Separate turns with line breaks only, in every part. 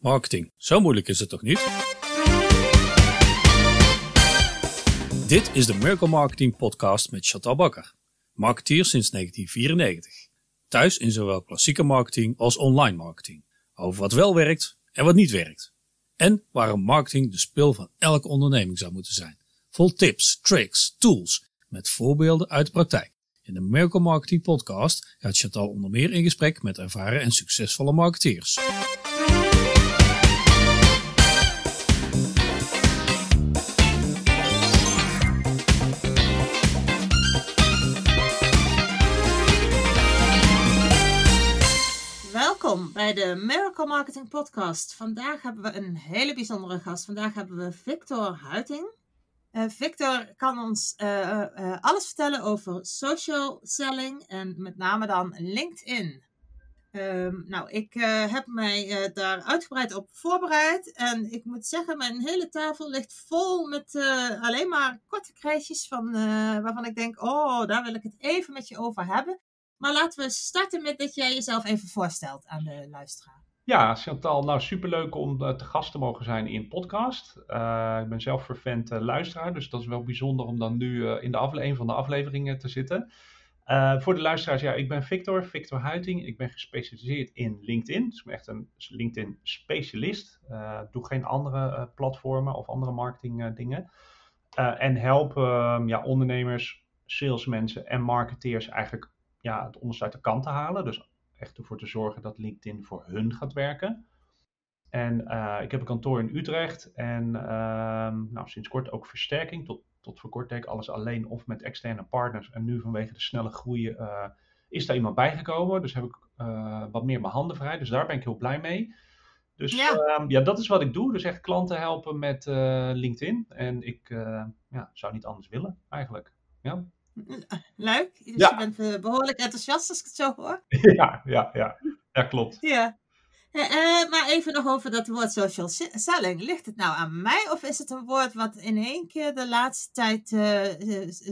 Marketing, zo moeilijk is het toch niet? Dit is de Miracle Marketing Podcast met Chantal Bakker, marketeer sinds 1994. Thuis in zowel klassieke marketing als online marketing. Over wat wel werkt en wat niet werkt. En waarom marketing de spil van elke onderneming zou moeten zijn. Vol tips, tricks, tools, met voorbeelden uit de praktijk. In de Miracle Marketing Podcast gaat Chantal onder meer in gesprek met ervaren en succesvolle marketeers.
Bij de Miracle Marketing Podcast. Vandaag hebben we een hele bijzondere gast. Vandaag hebben we Victor Huiting. Uh, Victor kan ons uh, uh, alles vertellen over social selling en met name dan LinkedIn. Um, nou, ik heb mij daar uitgebreid op voorbereid en ik moet zeggen, mijn hele tafel ligt vol met alleen maar korte krijtjes van, waarvan ik denk, oh, daar wil ik het even met je over hebben. Maar laten we starten met dat jij jezelf even voorstelt aan de luisteraar.
Ja, Chantal, nou superleuk om te gast te mogen zijn in podcast. Uh, ik ben zelf vervent uh, luisteraar, dus dat is wel bijzonder om dan nu in de een van de afleveringen te zitten. voor de luisteraars, ja, ik ben Victor, Victor Huiting. Ik ben gespecialiseerd in LinkedIn, dus ik ben echt een LinkedIn specialist. doe geen andere platformen of andere marketing dingen. en help ehm, ja, ondernemers, salesmensen en marketeers eigenlijk ja, het onderste uit de kant te halen. Dus echt ervoor te zorgen dat LinkedIn voor hun gaat werken. En uh, ik heb een kantoor in Utrecht en uh, nou, sinds kort ook versterking. Tot, tot voor kort deed ik alles alleen of met externe partners. En nu vanwege de snelle groei uh, is daar iemand bijgekomen. Dus heb ik eh, wat meer mijn handen vrij. Dus daar ben ik heel blij mee. Dus ja, ehm, ja dat is wat ik doe. Dus echt klanten helpen met LinkedIn. En ik ja, zou niet anders willen eigenlijk. Ja.
Leuk. Dus ja. je bent uh, behoorlijk enthousiast als ik het zo hoor.
Ja, ja, ja. ja klopt.
Ja. Uh, maar even nog over dat woord social selling. Ligt het nou aan mij of is het een woord wat in één keer de laatste tijd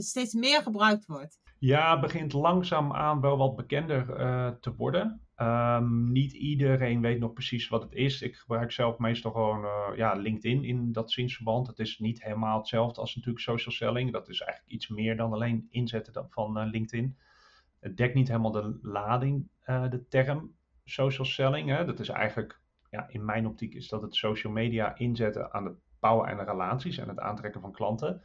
steeds meer gebruikt wordt?
Ja, begint langzaam aan wel wat bekender te worden. Um, niet iedereen weet nog precies wat het is. Ik gebruik zelf meestal gewoon uh, ja, LinkedIn in dat zinsverband. Het is niet helemaal hetzelfde als natuurlijk social selling. Dat is eigenlijk iets meer dan alleen inzetten van uh, LinkedIn. Het dekt niet helemaal de lading, de term social selling. Hè. Dat is eigenlijk, ja, in mijn optiek is dat het social media inzetten aan het bouwen en de relaties en het aantrekken van klanten.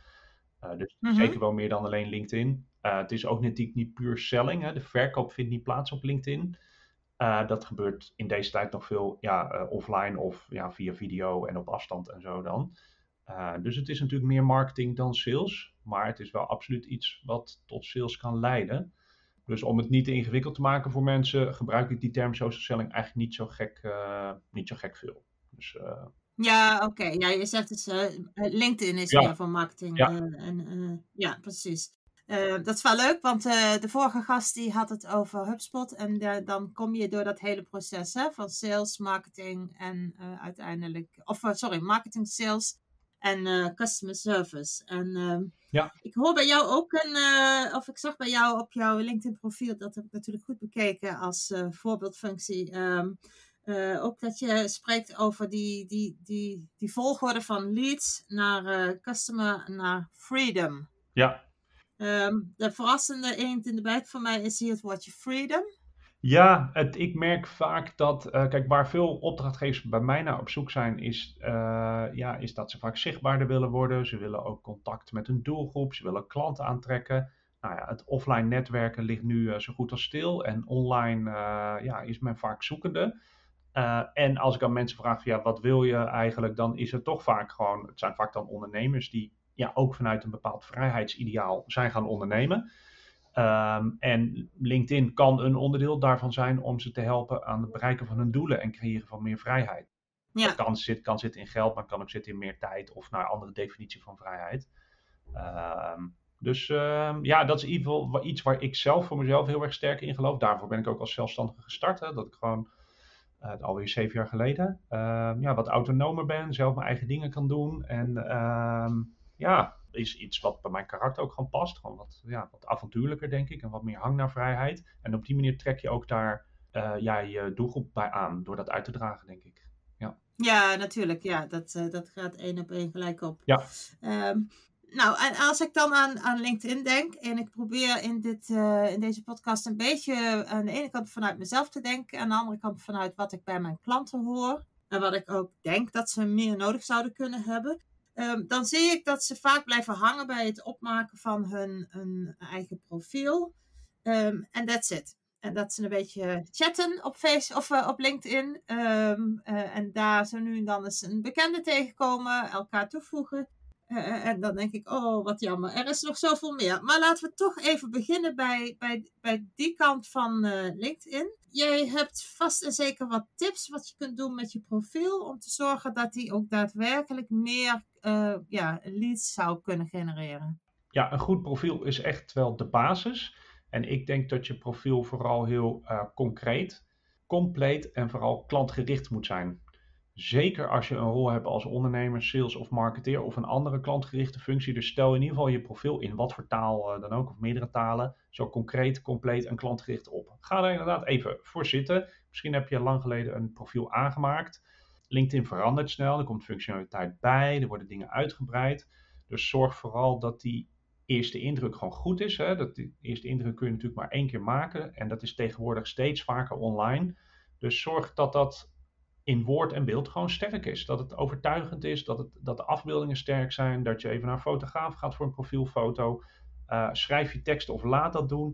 dus mm -hmm. zeker wel meer dan alleen LinkedIn. Het is ook natuurlijk niet puur selling. Hè. De verkoop vindt niet plaats op LinkedIn. Uh, dat gebeurt in deze tijd nog veel ja, uh, offline of ja, via video en op afstand en zo dan. Dus het is natuurlijk meer marketing dan sales, maar het is wel absoluut iets wat tot sales kan leiden. Dus om het niet te ingewikkeld te maken voor mensen, gebruik ik die term social selling eigenlijk niet zo gek, niet zo gek veel. Dus,
ja, oké. Okay. Ja, je zegt dus LinkedIn is ja. meer voor marketing.
Ja,
en, ja precies. Uh, dat is wel leuk, want uh, de vorige gast die had het over HubSpot. En dan kom je door dat hele proces hè, van sales, marketing en uh, uiteindelijk... Of sorry, marketing, sales en customer service. En ehm,
ja.
ik hoor bij jou ook een... of ik zag bij jou op jouw LinkedIn profiel, dat heb ik natuurlijk goed bekeken als voorbeeldfunctie... Um, ook dat je spreekt over die, die, die, die volgorde van leads naar customer naar freedom.
Ja,
Um, de verrassende eend in de bijt voor mij is hier het woordje freedom.
Ja, het, ik merk vaak dat, uh, kijk, waar veel opdrachtgevers bij mij naar op zoek zijn, is, uh, ja, is dat ze vaak zichtbaarder willen worden. Ze willen ook contact met hun doelgroep, ze willen klanten aantrekken. Nou ja, het offline netwerken ligt nu uh, zo goed als stil en online ja, is men vaak zoekende. en als ik aan mensen vraag, ja, wat wil je eigenlijk, dan is het toch vaak gewoon, het zijn vaak dan ondernemers die ja, ook vanuit een bepaald vrijheidsideaal zijn gaan ondernemen. Um, en LinkedIn kan een onderdeel daarvan zijn om ze te helpen aan het bereiken van hun doelen en creëren van meer vrijheid. Ja. Dat kan, zit, kan zitten in geld, maar kan ook zitten in meer tijd of naar andere definitie van vrijheid. Um, dus um, ja, dat is in ieder geval iets waar ik zelf voor mezelf heel erg sterk in geloof. Daarvoor ben ik ook als zelfstandige gestart. Hè, dat ik gewoon uh, alweer zeven jaar geleden ja, wat autonomer ben, zelf mijn eigen dingen kan doen. En ja, is iets wat bij mijn karakter ook gewoon past. Gewoon wat, ja, wat avontuurlijker, denk ik. En wat meer hang naar vrijheid. En op die manier trek je ook daar uh, ja, je doelgroep bij aan. Door dat uit te dragen, denk ik. Ja.
Ja, natuurlijk. Ja, dat, uh, dat gaat één op één gelijk op.
Ja.
Um, nou, en als ik dan aan, aan LinkedIn denk en ik probeer in, dit, uh, in deze podcast een beetje aan de ene kant vanuit mezelf te denken, aan de andere kant vanuit wat ik bij mijn klanten hoor en wat ik ook denk dat ze meer nodig zouden kunnen hebben, um, dan zie ik dat ze vaak blijven hangen bij het opmaken van hun, eigen profiel. En um, that's it. En dat ze een beetje chatten op, face, of, uh, op LinkedIn. Um, uh, en daar zo nu en dan eens een bekende tegenkomen, elkaar toevoegen. Uh, en dan denk ik, oh wat jammer, er is nog zoveel meer. Maar laten we toch even beginnen bij, bij, bij die kant van LinkedIn. Jij hebt vast en zeker wat tips wat je kunt doen met je profiel om te zorgen dat die ook daadwerkelijk meer ja, leads zou kunnen genereren.
Ja, een goed profiel is echt wel de basis. En ik denk dat je profiel vooral heel uh, concreet, compleet en vooral klantgericht moet zijn. Zeker als je een rol hebt als ondernemer, sales of marketeer of een andere klantgerichte functie. Dus stel in ieder geval je profiel in wat voor taal uh, dan ook, of meerdere talen, zo concreet, compleet en klantgericht op. Ga daar inderdaad even voor zitten. Misschien heb je lang geleden een profiel aangemaakt. LinkedIn verandert snel, er komt functionaliteit bij, er worden dingen uitgebreid. Dus zorg vooral dat die eerste indruk gewoon goed is. Hè? Dat die eerste indruk kun je natuurlijk maar één keer maken. En dat is tegenwoordig steeds vaker online. Dus zorg dat dat in woord en beeld gewoon sterk is. Dat het overtuigend is, dat, het, dat de afbeeldingen sterk zijn. Dat je even naar een fotograaf gaat voor een profielfoto. Uh, schrijf je tekst of laat dat doen.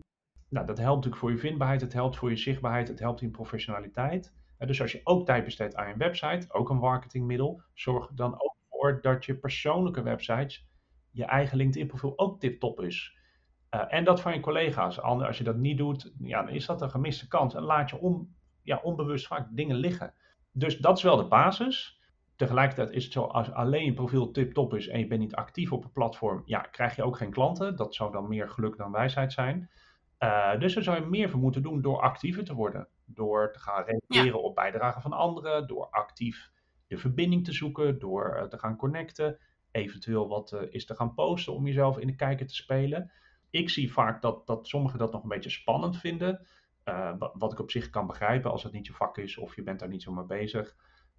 Nou, dat helpt natuurlijk voor je vindbaarheid, het helpt voor je zichtbaarheid, het helpt in professionaliteit. Uh, dus als je ook tijd besteedt aan je website, ook een marketingmiddel, zorg dan ook voor dat je persoonlijke websites je eigen LinkedIn-profiel ook tip-top is. Uh, en dat van je collega's. Als je dat niet doet, ja, dan is dat een gemiste kans. En laat je on, ja, onbewust vaak dingen liggen. Dus dat is wel de basis. Tegelijkertijd is het zo, als alleen je profiel tip-top is en je bent niet actief op een platform, ja, krijg je ook geen klanten. Dat zou dan meer geluk dan wijsheid zijn. Uh, dus daar zou je meer voor moeten doen door actiever te worden. Door te gaan reageren ja. op bijdragen van anderen, door actief de verbinding te zoeken, door uh, te gaan connecten eventueel wat uh, is te gaan posten om jezelf in de kijker te spelen. Ik zie vaak dat, dat sommigen dat nog een beetje spannend vinden. Uh, wat ik op zich kan begrijpen als het niet je vak is of je bent daar niet zo mee bezig.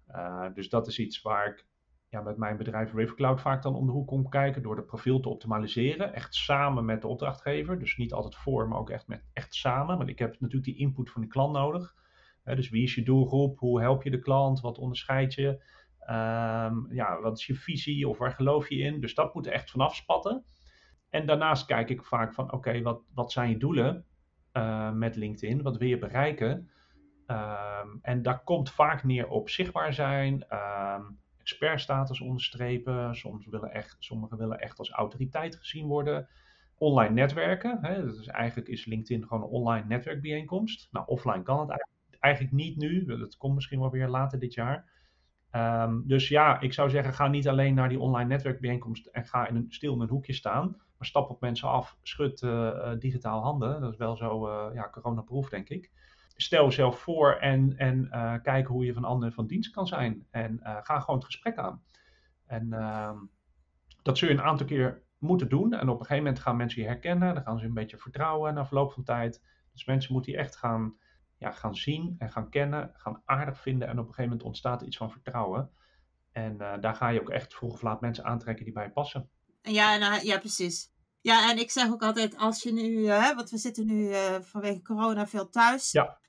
Uh, dus dat is iets waar ik ja, met mijn bedrijf Rivercloud vaak dan om de hoek kom kijken door het profiel te optimaliseren. Echt samen met de opdrachtgever. Dus niet altijd voor, maar ook echt, met, echt samen. Want ik heb natuurlijk die input van de klant nodig. dus wie is je doelgroep? Hoe help je de klant? Wat onderscheid je? Um, ja, wat is je visie of waar geloof je in? Dus dat moet echt vanaf spatten. En daarnaast kijk ik vaak van, oké, wat, wat zijn je doelen uh, met LinkedIn? Wat wil je bereiken? Um, en daar komt vaak neer op zichtbaar zijn, um, expertstatus onderstrepen. Soms willen echt, sommigen willen echt als autoriteit gezien worden. Online netwerken. Hè? Dat is, eigenlijk is LinkedIn gewoon een online netwerkbijeenkomst. Nou, offline kan het eigenlijk, niet nu. Dat komt misschien wel weer later dit jaar. Um, dus ja, ik zou zeggen, ga niet alleen naar die online netwerkbijeenkomst en ga in een, stil in een hoekje staan. Stap op mensen af, schud uh, uh, digitaal handen. Dat is wel zo uh, ja, coronaproof, denk ik. Stel jezelf voor en, en kijk hoe je van anderen van dienst kan zijn. En ga gewoon het gesprek aan. En ehm, dat zul je een aantal keer moeten doen. En op een gegeven moment gaan mensen je herkennen. Dan gaan ze een beetje vertrouwen na verloop van tijd. Dus mensen moeten je echt gaan ja, gaan zien en gaan kennen, gaan aardig vinden. En op een gegeven moment ontstaat iets van vertrouwen. En daar ga je ook echt vroeg of laat mensen aantrekken die bij je passen.
Ja, nou, ja precies. Ja, en ik zeg ook altijd, als je nu, uh, want we zitten nu uh, vanwege corona veel thuis.
Ja.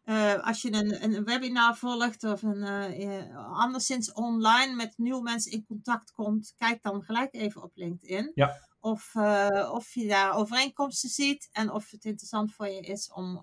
als je een, een webinar volgt of een, anderszins online met nieuwe mensen in contact komt, kijk dan gelijk even op LinkedIn.
Ja.
Of, of je daar overeenkomsten ziet en of het interessant voor je is om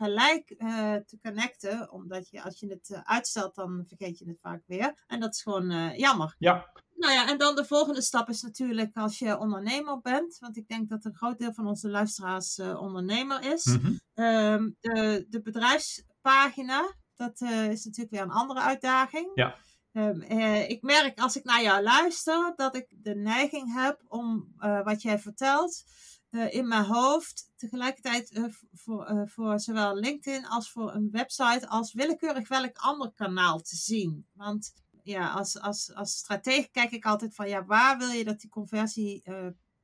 gelijk uh, te connecten. Omdat je als je het uh, uitstelt, dan vergeet je het vaak weer. En dat is gewoon uh, jammer.
Ja.
Nou ja, en dan de volgende stap is natuurlijk als je ondernemer bent. Want ik denk dat een groot deel van onze luisteraars ondernemer is.
Mm -hmm.
um, de, de bedrijfspagina, dat is natuurlijk weer een andere uitdaging.
Ja.
Um, ik merk als ik naar jou luister dat ik de neiging heb om wat jij vertelt uh, in mijn hoofd tegelijkertijd uh, voor, uh, voor zowel LinkedIn als voor een website als willekeurig welk ander kanaal te zien. Want ja, als, als, als stratege kijk ik altijd van ja, waar wil je dat die conversie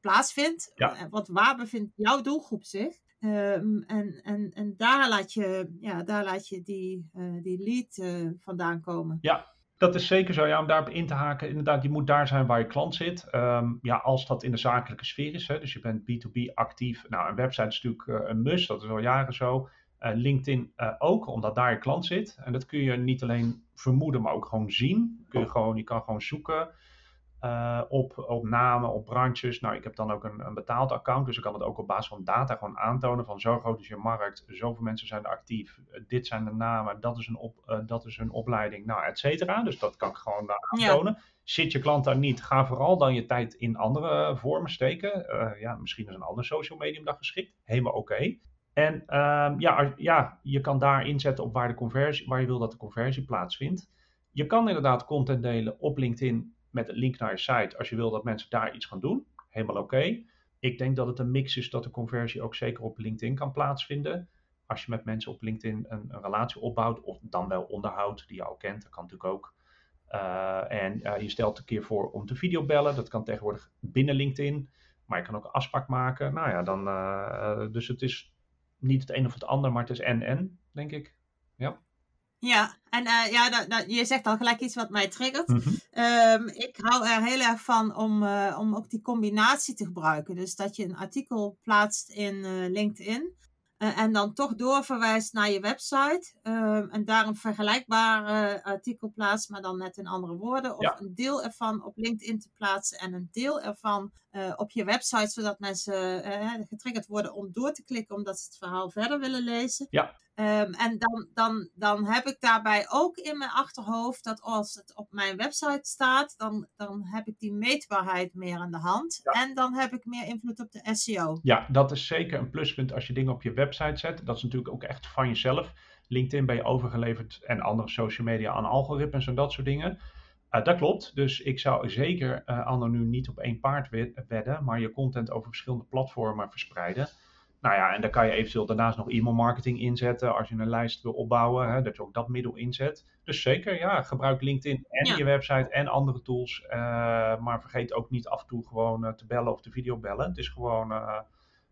plaatsvindt?
Ja.
Want waar bevindt jouw doelgroep zich? Um, en, en, en daar laat je, ja, daar laat je die, die lead vandaan komen.
Ja, Dat is zeker zo, ja, om daarop in te haken. Inderdaad, je moet daar zijn waar je klant zit. Ehm, ja, als dat in de zakelijke sfeer is, hè, dus je bent B2B actief. Nou, een website is natuurlijk uh, een must, dat is al jaren zo. Uh, LinkedIn uh, ook, omdat daar je klant zit. En dat kun je niet alleen vermoeden, maar ook gewoon zien. Kun je, gewoon, je kan gewoon zoeken. Uh, op, op namen, op branches. Nou, ik heb dan ook een, een betaald account, dus ik kan het ook op basis van data gewoon aantonen van zo groot is je markt, zoveel mensen zijn er actief, uh, dit zijn de namen, dat is, een op, uh, dat is hun opleiding, nou, et cetera. Dus dat kan ik gewoon aantonen. Ja. Zit je klant daar niet, ga vooral dan je tijd in andere vormen steken. ja, misschien is een ander social medium dan geschikt, helemaal oké. Okay. En ja, ja, je kan daar inzetten op waar, de conversie, waar je wil dat de conversie plaatsvindt. Je kan inderdaad content delen op LinkedIn met een link naar je site als je wil dat mensen daar iets gaan doen. Helemaal oké. Ik denk dat het een mix is dat de conversie ook zeker op LinkedIn kan plaatsvinden. Als je met mensen op LinkedIn een, relatie opbouwt, of dan wel onderhoudt, die je al kent, dat kan natuurlijk ook. Uh, en uh, je stelt een keer voor om te videobellen. Dat kan tegenwoordig binnen LinkedIn. Maar je kan ook een afspraak maken. Nou ja, dan. Uh, dus het is niet het een of het ander, maar het is en-en, denk ik. Ja.
Ja, en uh, ja, dat, dat, je zegt al gelijk iets wat mij triggert. Mm -hmm. um, ik hou er heel erg van om, uh, om ook die combinatie te gebruiken. Dus dat je een artikel plaatst in uh, LinkedIn. en dan toch doorverwijst naar je website. Ehm, en daar een vergelijkbaar artikel plaatst, maar dan net in andere woorden. Of ja. een deel ervan op LinkedIn te plaatsen en een deel ervan op je website. Zodat mensen getriggerd worden om door te klikken, omdat ze het verhaal verder willen lezen.
Ja.
Um, en dan, dan, dan heb ik daarbij ook in mijn achterhoofd dat als het op mijn website staat, dan, dan heb ik die meetbaarheid meer aan de hand. Ja. En dan heb ik meer invloed op de SEO.
Ja, dat is zeker een pluspunt als je dingen op je website zet. Dat is natuurlijk ook echt van jezelf. LinkedIn ben je overgeleverd en andere social media aan algoritmes en dat soort dingen. Uh, dat klopt. Dus ik zou zeker uh, anno nu niet op één paard wedden, maar je content over verschillende platformen verspreiden. Nou ja, en dan kan je eventueel daarnaast nog e-mail marketing inzetten als je een lijst wil opbouwen, hè, dat je ook dat middel inzet. Dus zeker, ja, gebruik LinkedIn en ja. je website en andere tools. Uh, maar vergeet ook niet af en toe gewoon te bellen of te videobellen. Het is gewoon,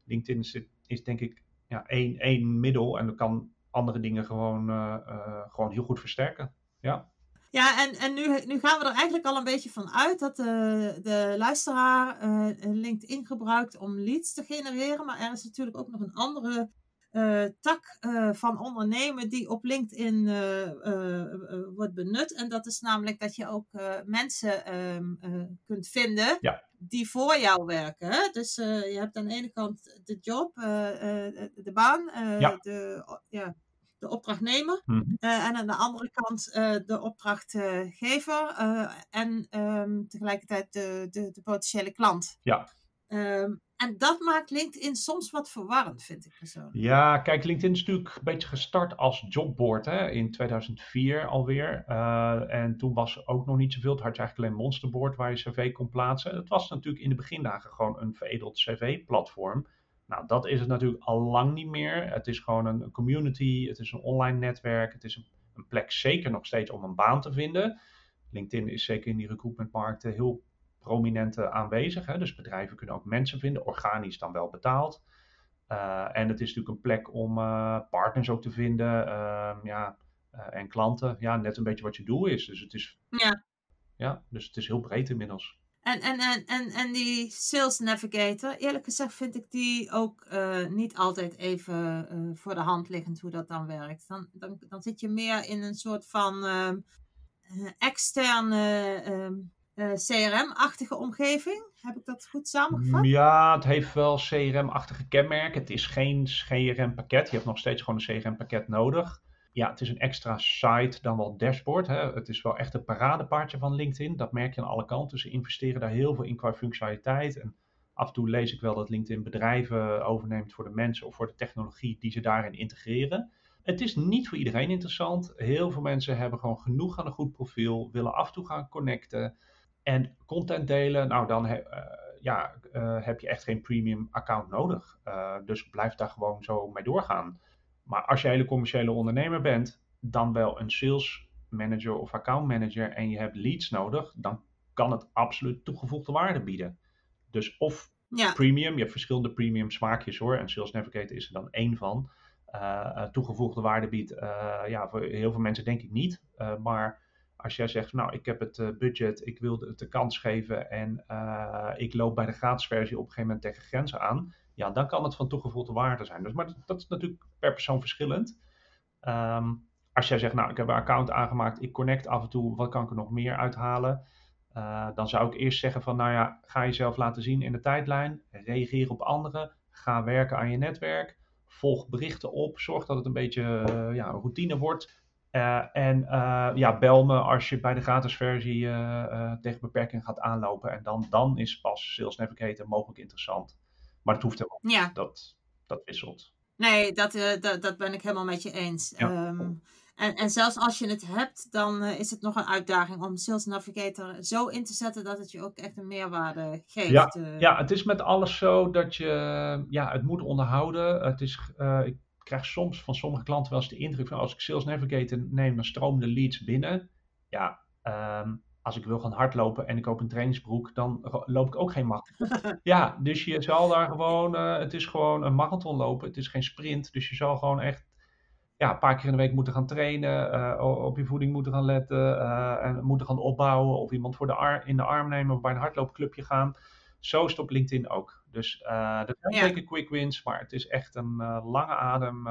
LinkedIn is, is, denk ik ja, één, één middel en dat kan andere dingen gewoon, gewoon heel goed versterken. Ja.
Ja, en, en nu, nu gaan we er eigenlijk al een beetje van uit dat de, de luisteraar uh, LinkedIn gebruikt om leads te genereren. Maar er is natuurlijk ook nog een andere uh, tak uh, van ondernemen die op LinkedIn wordt benut. En dat is namelijk dat je ook mensen um, kunt vinden
ja.
die voor jou werken. Hè? Dus je hebt aan de ene kant de job, de baan,
ja.
de, ja, de opdrachtnemer.
Mm-hmm.
Uh, en aan de andere kant uh, de opdrachtgever. Uh, en um, tegelijkertijd de, de, de, potentiële klant.
Ja.
Um, en dat maakt LinkedIn soms wat verwarrend, vind ik persoonlijk.
Ja, kijk, LinkedIn is natuurlijk een beetje gestart als jobboard hè, in 2004 alweer. en toen was ook nog niet zoveel. Toen had je eigenlijk alleen Monsterboard waar je cv kon plaatsen. Het was natuurlijk in de begindagen gewoon een veredeld cv-platform. Nou, dat is het natuurlijk al lang niet meer. Het is gewoon een community, het is een online netwerk, het is een, een plek zeker nog steeds om een baan te vinden. LinkedIn is zeker in die recruitmentmarkten heel prominent aanwezig. Hè? Dus bedrijven kunnen ook mensen vinden, organisch dan wel betaald. Uh, en het is natuurlijk een plek om uh, partners ook te vinden uh, ja, en klanten. Ja, net een beetje wat je doel is. Dus het is,
ja.
Ja, dus het is heel breed inmiddels.
En, en, en, en, en die Sales Navigator, eerlijk gezegd vind ik die ook uh, niet altijd even uh, voor de hand liggend hoe dat dan werkt. Dan, dan, dan zit je meer in een soort van uh, externe CRM-achtige omgeving. Heb ik dat goed samengevat?
Ja, het heeft wel CRM-achtige kenmerken. Het is geen CRM-pakket. Je hebt nog steeds gewoon een CRM-pakket nodig ja, het is een extra site dan wel dashboard. Hè. Het is wel echt een paradepaardje van LinkedIn. Dat merk je aan alle kanten. Ze investeren daar heel veel in qua functionaliteit. En af en toe lees ik wel dat LinkedIn bedrijven overneemt voor de mensen of voor de technologie die ze daarin integreren. Het is niet voor iedereen interessant. Heel veel mensen hebben gewoon genoeg aan een goed profiel, willen af en toe gaan connecten en content delen. Nou, dan uh, ja, uh, heb je echt geen premium account nodig. Uh, dus blijf daar gewoon zo mee doorgaan. Maar als je hele commerciële ondernemer bent, dan wel een sales manager of account manager en je hebt leads nodig, dan kan het absoluut toegevoegde waarde bieden. Dus of
ja.
premium, je hebt verschillende premium smaakjes hoor, en Sales Navigator is er dan één van. Uh, toegevoegde waarde biedt, uh, ja, voor heel veel mensen denk ik niet. Uh, maar Als jij zegt, nou, ik heb het budget, ik wil het de kans geven en ik loop bij de gratis versie op een gegeven moment tegen grenzen aan, ja, dan kan het van toegevoegde waarde zijn. Dus, maar dat, is natuurlijk per persoon verschillend. Um, als jij zegt, nou, ik heb een account aangemaakt, ik connect af en toe, wat kan ik er nog meer uithalen? Uh, dan zou ik eerst zeggen van, nou ja, ga jezelf laten zien in de tijdlijn, reageer op anderen, ga werken aan je netwerk, volg berichten op, zorg dat het een beetje uh, ja, routine wordt. Uh, en ja, bel me als je bij de gratis versie tegen beperking gaat aanlopen. En dan, dan is pas Sales Navigator mogelijk interessant. Maar dat hoeft helemaal niet. Ja. Dat, dat wisselt.
Nee, dat, dat, dat ben ik helemaal met je eens. Ja. Um, en, en zelfs als je het hebt, dan uh, is het nog een uitdaging om Sales Navigator zo in te zetten dat het je ook echt een meerwaarde geeft.
Ja, uh. ja het is met alles zo dat je ja, het moet onderhouden. Het is, ik krijg soms van sommige klanten wel eens de indruk van als ik Sales Navigator neem, dan stromen de leads binnen. Ja, um, als ik wil gaan hardlopen en ik koop een trainingsbroek, dan loop ik ook geen marathon. ja, dus je zal daar gewoon, het is gewoon een marathon lopen. Het is geen sprint. Dus je zal gewoon echt ja, een paar keer in de week moeten gaan trainen, uh, op je voeding moeten gaan letten uh, en moeten gaan opbouwen of iemand voor de arm, in de arm nemen of bij een hardloopclubje gaan. Zo is op LinkedIn ook. Dus dat zijn zeker quick wins, maar het is echt een lange adem.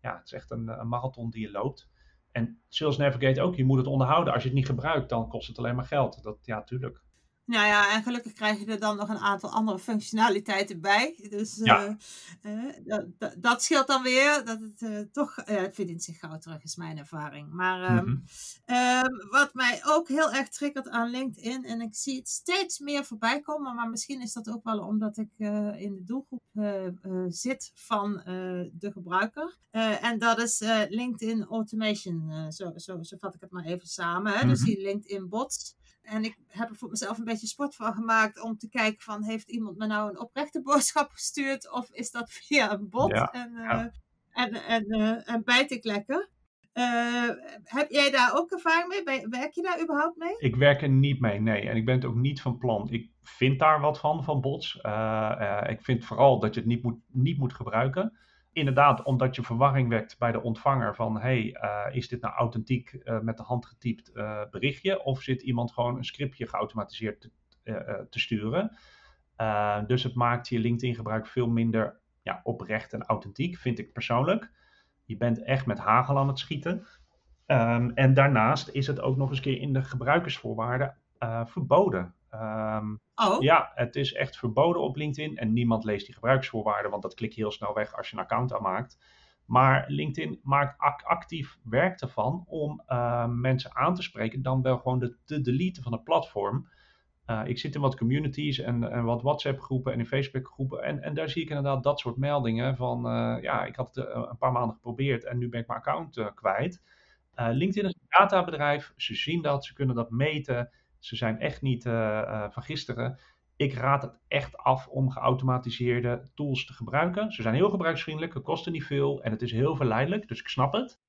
ja, het is echt een, een, marathon die je loopt. En Sales Navigate ook, je moet het onderhouden. Als je het niet gebruikt, dan kost het alleen maar geld. Dat, ja, tuurlijk.
Nou ja, en gelukkig krijg je er dan nog een aantal andere functionaliteiten bij. Dus ja. uh, dat, dat, scheelt dan weer dat het uh, toch, het verdient zich gauw terug, is mijn ervaring. Maar mm -hmm. wat mij ook heel erg triggert aan LinkedIn, en ik zie het steeds meer voorbij komen, maar misschien is dat ook wel omdat ik in de doelgroep zit van de gebruiker. en dat is LinkedIn Automation, zo, zo, zo vat ik het maar even samen. Hè? Mm -hmm. Dus die LinkedIn bots. En ik heb er voor mezelf een beetje sport van gemaakt om te kijken van heeft iemand me nou een oprechte boodschap gestuurd of is dat via een bot en, uh, en, en, uh, en bijt ik lekker. Uh, heb jij daar ook ervaring mee? Werk je daar überhaupt mee?
Ik werk er niet mee, nee. En ik ben het ook niet van plan. Ik vind daar wat van, van bots. ik vind vooral dat je het niet moet, niet moet gebruiken inderdaad, omdat je verwarring wekt bij de ontvanger van hey, uh, is dit nou authentiek uh, met de hand getypt uh, berichtje of zit iemand gewoon een scriptje geautomatiseerd te, te sturen. dus het maakt je LinkedIn gebruik veel minder ja, oprecht en authentiek, vind ik persoonlijk. Je bent echt met hagel aan het schieten. Um, en daarnaast is het ook nog eens keer in de gebruikersvoorwaarden verboden. Um, oh. Ja, het is echt verboden op LinkedIn en niemand leest die gebruiksvoorwaarden, want dat klik je heel snel weg als je een account aanmaakt. Maar LinkedIn maakt actief werk ervan om uh, mensen aan te spreken, dan wel gewoon de, te deleten van het platform. Uh, ik zit in wat communities en, en wat WhatsApp-groepen en in Facebook-groepen. En, en daar zie ik inderdaad dat soort meldingen van, uh, ja, ik had het een paar maanden geprobeerd en nu ben ik mijn account kwijt. LinkedIn is een databedrijf, ze zien dat, ze kunnen dat meten. Ze zijn echt niet uh, van gisteren. Ik raad het echt af om geautomatiseerde tools te gebruiken. Ze zijn heel gebruiksvriendelijk, het kosten niet veel en het is heel verleidelijk, dus ik snap het.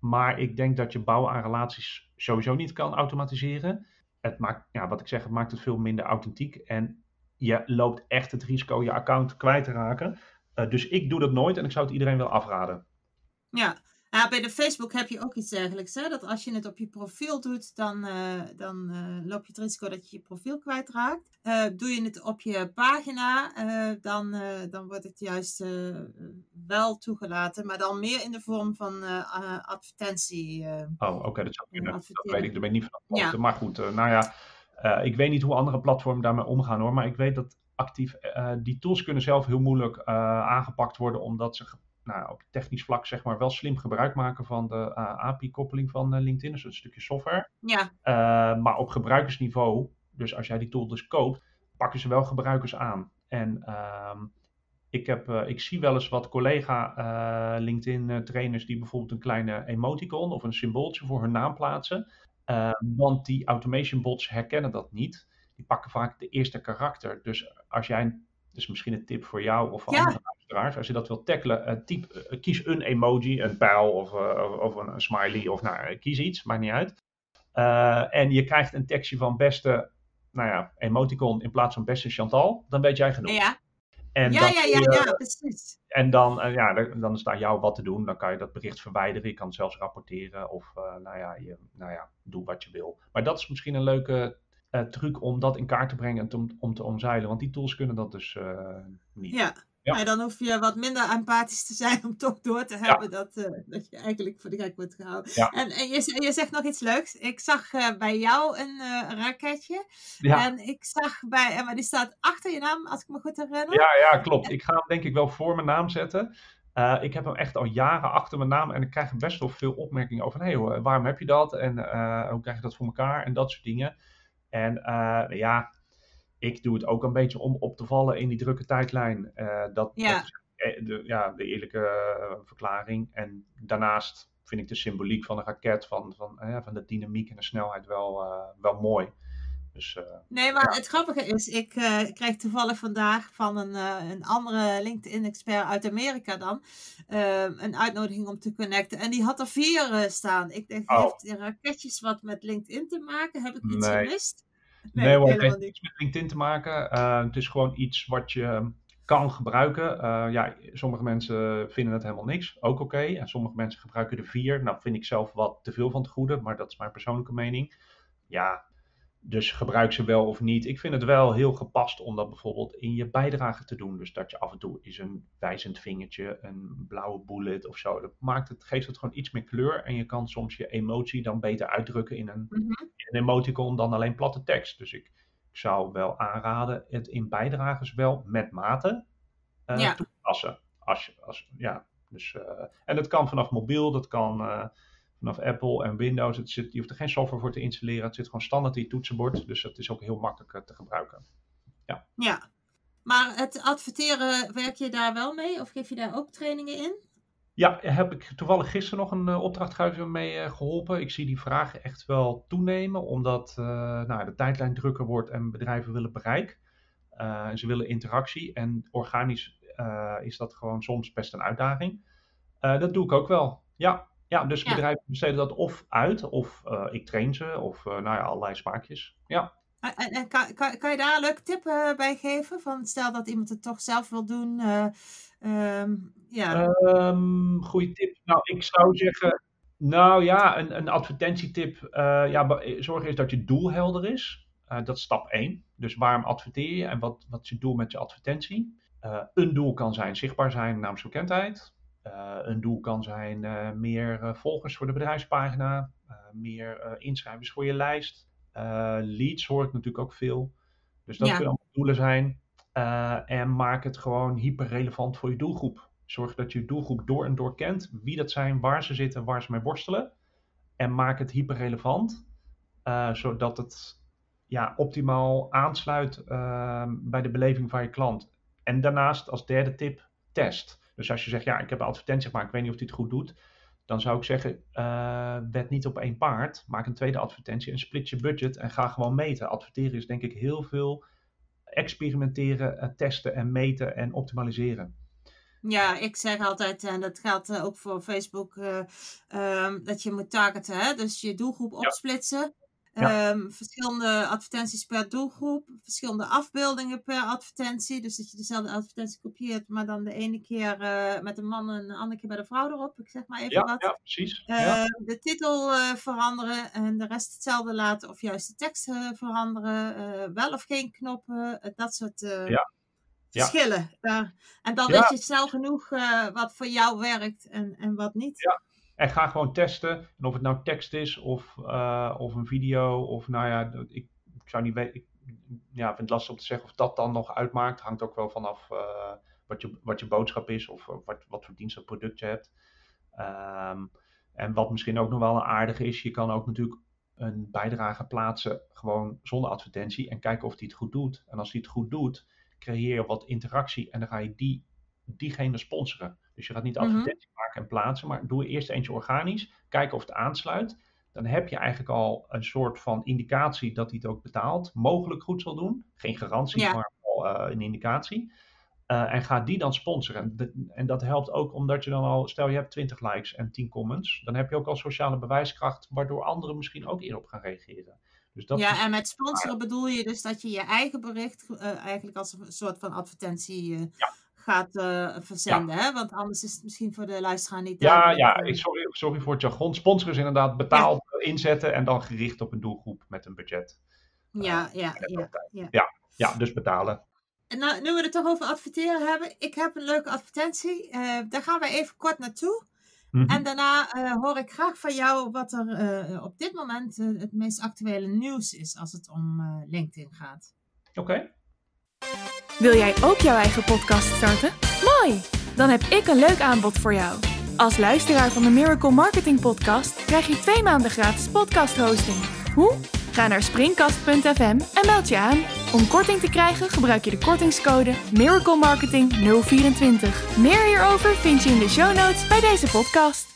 Maar ik denk dat je bouwen aan relaties sowieso niet kan automatiseren. Het maakt, ja, wat ik zeg, het maakt het veel minder authentiek. En je loopt echt het risico je account kwijt te raken. Uh, dus ik doe dat nooit en ik zou het iedereen wel afraden.
Ja, ja, bij de Facebook heb je ook iets dergelijks. Hè? Dat als je het op je profiel doet, dan, uh, dan uh, loop je het risico dat je je profiel kwijtraakt. Uh, doe je het op je pagina, dan, dan wordt het juist wel toegelaten. Maar dan meer in de vorm van advertentie.
oh, oké, okay, dat zou kunnen. Dat weet ik, daar ben ik niet van ja. Maar goed, nou ja, ik weet niet hoe andere platformen daarmee omgaan hoor. Maar ik weet dat actief, die tools kunnen zelf heel moeilijk aangepakt worden, omdat ze nou, op technisch vlak zeg maar wel slim gebruik maken van de uh, API-koppeling van uh, LinkedIn, dus een stukje software.
Ja.
Uh, maar op gebruikersniveau, dus als jij die tool dus koopt, pakken ze wel gebruikers aan. En ehm, ik, heb, ik zie wel eens wat collega LinkedIn-trainers die bijvoorbeeld een kleine emoticon of een symbooltje voor hun naam plaatsen. want die automation bots herkennen dat niet. Die pakken vaak de eerste karakter. Dus als jij, dus misschien een tip voor jou of voor ja. Andere als je dat wilt tackelen, uh, typ, uh, kies een emoji, een pijl of, uh, of een, smiley of nou, kies iets, maakt niet uit. en je krijgt een tekstje van beste, nou ja, emoticon in plaats van beste Chantal, dan weet jij genoeg.
Ja.
En
ja,
dan
ja, ja, ja, precies.
En dan, eh, ja, dan is aan jou wat te doen. Dan kan je dat bericht verwijderen. Je kan het zelfs rapporteren. Of eh, nou, ja, je, nou ja, doe wat je wil. Maar dat is misschien een leuke eh, truc om dat in kaart te brengen en te- om, om te omzeilen. Want die tools kunnen dat dus eh, niet.
Ja.
Ja.
Maar dan hoef je wat minder empathisch te zijn om toch door te hebben dat, eh, dat je eigenlijk voor de gek wordt gehouden.
Ja.
En, en je, je zegt nog iets leuks. Ik zag eh, bij jou een eh, raketje.
Ja,
En ik zag bij, maar die staat achter je naam, als ik me goed herinner.
ja, ja, klopt. Ik ga hem denk ik wel voor mijn naam zetten. Ik heb hem echt al jaren achter mijn naam en ik krijg best wel veel opmerkingen over, hey, waarom heb je dat en hoe krijg je dat voor elkaar en dat soort dingen. En ja, ik doe het ook een beetje om op te vallen in die drukke tijdlijn. Eh, dat,
Ja.
dat is eh, de, ja, de eerlijke eh, verklaring. En daarnaast vind ik de symboliek van een raket, van, van, van de dynamiek en de snelheid wel, wel mooi. Dus
Nee, maar het grappige is, ik eh, kreeg toevallig vandaag van een, een andere LinkedIn-expert uit Amerika dan een uitnodiging om te connecten. En die had er vier staan. Ik denk,
Oh.
heeft die raketjes wat met LinkedIn te maken? Heb ik iets
Nee.
gemist?
Nee, hoor, het heeft niets met LinkedIn te maken. Eh, het is gewoon iets wat je kan gebruiken. Eh, ja, sommige mensen vinden het helemaal niks, ook oké. En sommige mensen gebruiken er vier. Nou, vind ik zelf wat te veel van het goede, maar dat is mijn persoonlijke mening. Ja, dus gebruik ze wel of niet. Ik vind het wel heel gepast om dat bijvoorbeeld in je bijdrage te doen. Dus dat je af en toe is een wijzend vingertje, een blauwe bullet of zo. Dat maakt het, geeft het gewoon iets meer kleur. En je kan soms je emotie dan beter uitdrukken in een
Mhm.
een emoticon dan alleen platte tekst. Dus ik, ik zou wel aanraden het in bijdrages wel met mate eh
Ja.
toepassen. Als je, als, ja, dus, eh, en dat kan vanaf mobiel, dat kan eh, vanaf Apple en Windows. Het zit, je hoeft er geen software voor te installeren. Het zit gewoon standaard in je toetsenbord. Dus het is ook heel makkelijk eh, te gebruiken.
Ja. Maar het adverteren, werk je daar wel mee? Of geef je daar ook trainingen in?
Ja, heb ik toevallig gisteren nog een uh, opdrachtgever mee uh, geholpen. Ik zie die vragen echt wel toenemen, omdat uh, nou, de tijdlijn drukker wordt en bedrijven willen bereik. Uh, ze willen interactie en organisch uh, is dat gewoon soms best een uitdaging. Dat doe ik ook wel. Ja, ja dus ja. bedrijven besteden dat of uit, of uh, ik train ze, of nou ja, allerlei smaakjes. Ja.
En, en kan, kan, kan, je daar een leuke tip uh, bij geven? Van stel dat iemand het toch zelf wil doen. Um, ja.
Um, goeie tip. Nou, ik zou zeggen. Nou ja, een, een advertentietip. Ja, zorg eens dat je doel helder is. Dat is stap 1. Dus waarom adverteer je en wat, wat is je doel met je advertentie? Een doel kan zijn zichtbaar zijn, naamsbekendheid. Een doel kan zijn meer volgers voor de bedrijfspagina. meer inschrijvers voor je lijst. Leads hoor ik natuurlijk ook veel. Dus dat ja. kunnen allemaal doelen zijn. En maak het gewoon hyperrelevant voor je doelgroep. Zorg dat je doelgroep door en door kent. Wie dat zijn, waar ze zitten, waar ze mee worstelen. En maak het hyperrelevant. Uh, zodat het ja, optimaal aansluit bij de beleving van je klant. En daarnaast als derde tip, test. Dus als je zegt, ja, ik heb een advertentie gemaakt, ik weet niet of die het goed doet dan zou ik zeggen, uh, wed niet op één paard. Maak een tweede advertentie en split je budget en ga gewoon meten. Adverteren is denk ik heel veel experimenteren, uh, testen en meten en optimaliseren.
Ja, ik zeg altijd, en dat geldt ook voor Facebook, um, dat je moet targeten. Hè? Dus je doelgroep opsplitsen. Ja. Ja. Um, verschillende advertenties per doelgroep, verschillende afbeeldingen per advertentie. Dus dat je dezelfde advertentie kopieert, maar dan de ene keer uh, met een man en de andere keer bij de vrouw erop. Ik zeg maar even
ja,
wat.
Ja, precies.
Uh,
ja.
De titel uh, veranderen en de rest hetzelfde laten, of juist de tekst veranderen. wel of geen knoppen, dat soort
ja.
verschillen. En dan weet je snel genoeg wat voor jou werkt en, en wat niet.
Ja. En ga gewoon testen. En of het nou tekst is of, uh, of een video. Of nou ja, ik, ik zou niet weten. Ik vind het lastig om te zeggen of dat dan nog uitmaakt. Hangt ook wel vanaf uh, wat, je, wat je boodschap is. Of wat, wat voor dienst of product je hebt. Um, en wat misschien ook nog wel een aardige is. Je kan ook natuurlijk een bijdrage plaatsen. Gewoon zonder advertentie. En kijken of die het goed doet. En als die het goed doet. Creëer je wat interactie. En dan ga je die, diegene sponsoren. Dus je gaat niet advertentie mm-hmm. maken en plaatsen, maar doe eerst eentje organisch. Kijken of het aansluit. Dan heb je eigenlijk al een soort van indicatie dat hij het ook betaalt. Mogelijk goed zal doen. Geen garantie, ja. maar wel uh, een indicatie. Uh, en ga die dan sponsoren. De, en dat helpt ook omdat je dan al, stel je hebt 20 likes en 10 comments. Dan heb je ook al sociale bewijskracht, waardoor anderen misschien ook eerder op gaan reageren. Dus dat
ja, en met sponsoren bedoel je dus dat je je eigen bericht uh, eigenlijk als een soort van advertentie uh, ja. Gaat uh, verzenden. Ja. Hè? Want anders is het misschien voor de luisteraar niet
Ja, ja ik, sorry, sorry voor het jargon. Sponsoren is inderdaad betaald inzetten en dan gericht op een doelgroep met een budget.
Ja, ja, ja,
ja. ja, ja, dus betalen.
En nou, nu we het toch over adverteren hebben, ik heb een leuke advertentie. daar gaan we even kort naartoe. Mhm. En daarna uh, hoor ik graag van jou wat er uh, op dit moment uh, het meest actuele nieuws is als het om LinkedIn gaat.
Oké. Okay.
Wil jij ook jouw eigen podcast starten? Mooi! Dan heb ik een leuk aanbod voor jou. Als luisteraar van de Miracle Marketing Podcast krijg je twee maanden gratis podcast hosting. Hoe? Ga naar springkast.fm en meld je aan. Om korting te krijgen gebruik je de kortingscode Miracle Marketing 024. Meer hierover vind je in de show notes bij deze podcast.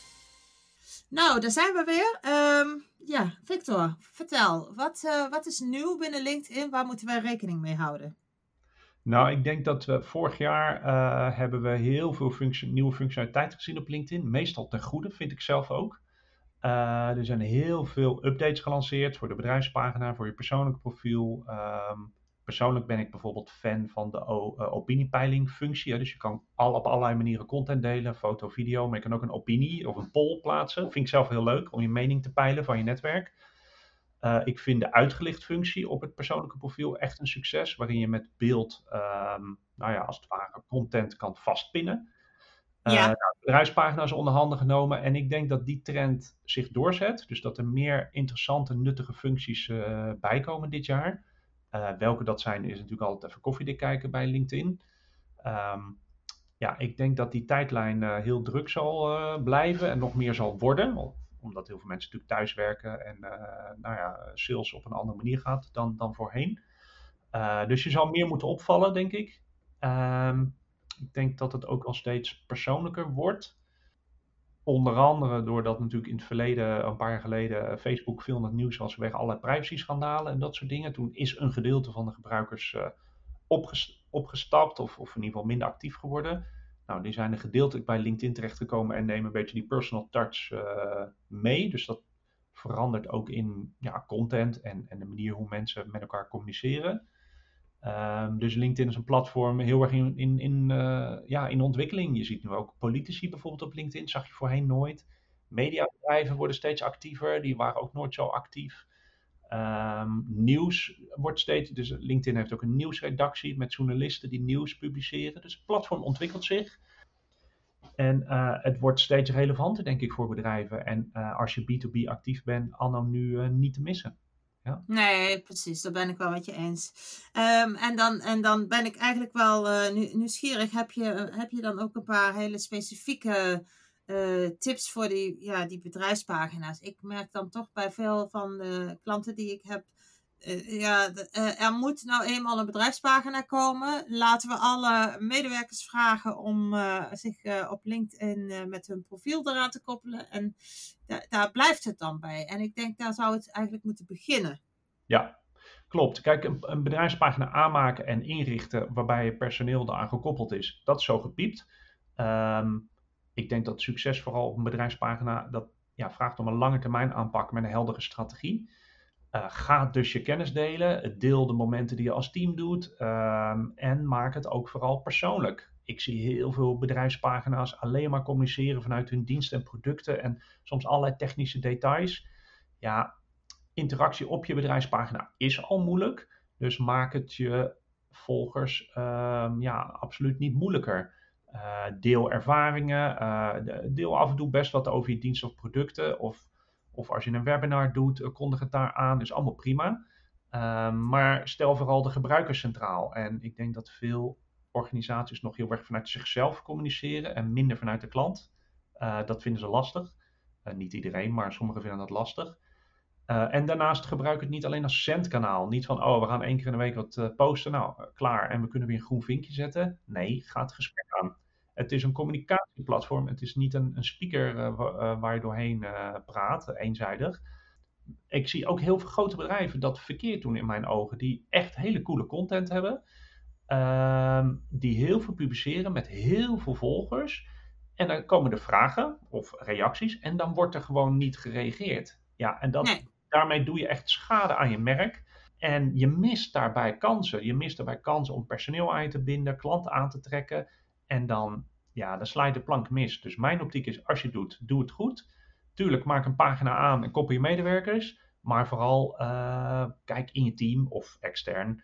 Nou, daar zijn we weer. Um, ja, Victor, vertel. Wat, uh, wat is nieuw binnen LinkedIn? Waar moeten wij rekening mee houden?
Nou, ik denk dat we vorig jaar uh, hebben we heel veel nieuwe functionaliteit gezien op LinkedIn. Meestal ten goede, vind ik zelf ook. Uh, er zijn heel veel updates gelanceerd voor de bedrijfspagina, voor je persoonlijke profiel. Um, persoonlijk ben ik bijvoorbeeld fan van de uh, opiniepeiling functie. Dus je kan al, op allerlei manieren content delen, foto, video. Maar je kan ook een opinie of een poll plaatsen. Vind ik zelf heel leuk om je mening te peilen van je netwerk. Uh, ik vind de uitgelicht functie op het persoonlijke profiel echt een succes. Waarin je met beeld, um, nou ja, als het ware content kan vastpinnen. Uh, ja. nou, bedrijfspagina's onder handen genomen. En ik denk dat die trend zich doorzet. Dus dat er meer interessante, nuttige functies uh, bijkomen dit jaar. Welke dat zijn, is natuurlijk altijd even koffiedik kijken bij LinkedIn. Um, ja, ik denk dat die tijdlijn heel druk zal blijven en nog meer zal worden. Omdat heel veel mensen natuurlijk thuiswerken en nou ja, sales op een andere manier gaat dan, dan voorheen. dus je zal meer moeten opvallen, denk ik. Um, ik denk dat het ook al steeds persoonlijker wordt. Onder andere doordat natuurlijk in het verleden, een paar jaar geleden, Facebook veel in het nieuws was vanwege allerlei privacy-schandalen en dat soort dingen. Toen is een gedeelte van de gebruikers opgestapt of, of in ieder geval minder actief geworden. Nou, die zijn er gedeeltelijk bij LinkedIn terechtgekomen en nemen een beetje die personal touch uh, mee. Dus dat verandert ook in ja, content en, en de manier hoe mensen met elkaar communiceren. Um, dus LinkedIn is een platform heel erg in, in, in, uh, ja, in ontwikkeling. Je ziet nu ook politici bijvoorbeeld op LinkedIn, zag je voorheen nooit. Mediabedrijven worden steeds actiever, die waren ook nooit zo actief. Um, nieuws wordt steeds, dus LinkedIn heeft ook een nieuwsredactie met journalisten die nieuws publiceren. Dus het platform ontwikkelt zich. En uh, het wordt steeds relevanter, denk ik, voor bedrijven. En uh, als je B2B actief bent, anno nu niet te missen. Ja.
Nee, precies, daar ben ik wel met je eens. Um, en, dan, en dan ben ik eigenlijk wel nieuwsgierig. Heb je, heb je dan ook een paar hele specifieke uh, tips voor die, ja, die bedrijfspagina's? Ik merk dan toch bij veel van de klanten die ik heb uh, ja, uh, er moet nou eenmaal een bedrijfspagina komen. Laten we alle medewerkers vragen om zich op LinkedIn met hun profiel eraan te koppelen. En da daar blijft het dan bij. En ik denk, daar zou het eigenlijk moeten beginnen.
Ja, klopt. Kijk, een, een bedrijfspagina aanmaken en inrichten waarbij je personeel eraan gekoppeld is, dat is zo gepiept. Um, ik denk dat succes vooral op een bedrijfspagina, dat ja, vraagt om een lange termijn aanpak met een heldere strategie. Uh, ga dus je kennis delen. Deel de momenten die je als team doet. Uh, en maak het ook vooral persoonlijk. Ik zie heel veel bedrijfspagina's alleen maar communiceren vanuit hun diensten en producten. En soms allerlei technische details. Ja, interactie op je bedrijfspagina is al moeilijk. Dus maak het je volgers uh, ja, absoluut niet moeilijker. Uh, deel ervaringen. Uh, deel af en toe best wat over je diensten of producten. Of of als je een webinar doet, eh, kondig het daar aan. Is allemaal prima. Um, maar stel vooral de gebruiker centraal. En ik denk dat veel organisaties nog heel erg vanuit zichzelf communiceren en minder vanuit de klant. Dat vinden ze lastig. Niet iedereen, maar sommigen vinden dat lastig. En daarnaast gebruik het niet alleen als centkanaal. Niet van, oh, we gaan één keer in de week wat posten. Nou, klaar. En we kunnen weer een groen vinkje zetten. Nee, ga het gesprek. Het is een communicatieplatform. Het is niet een, een speaker uh, waar je doorheen uh, praat, eenzijdig. Ik zie ook heel veel grote bedrijven dat verkeerd doen in mijn ogen. Die echt hele coole content hebben. Uh, die heel veel publiceren met heel veel volgers. En dan komen er vragen of reacties. En dan wordt er gewoon niet gereageerd. Ja, en dat, daarmee doe je echt schade aan je merk. En je mist daarbij kansen. Je mist daarbij kansen om personeel aan te binden, klanten aan te trekken. En dan, ja, dan sla je de plank mis. Dus mijn optiek is, als je het doet, doe het goed. Tuurlijk, maak een pagina aan en koppel je medewerkers. Maar vooral uh, kijk in je team of extern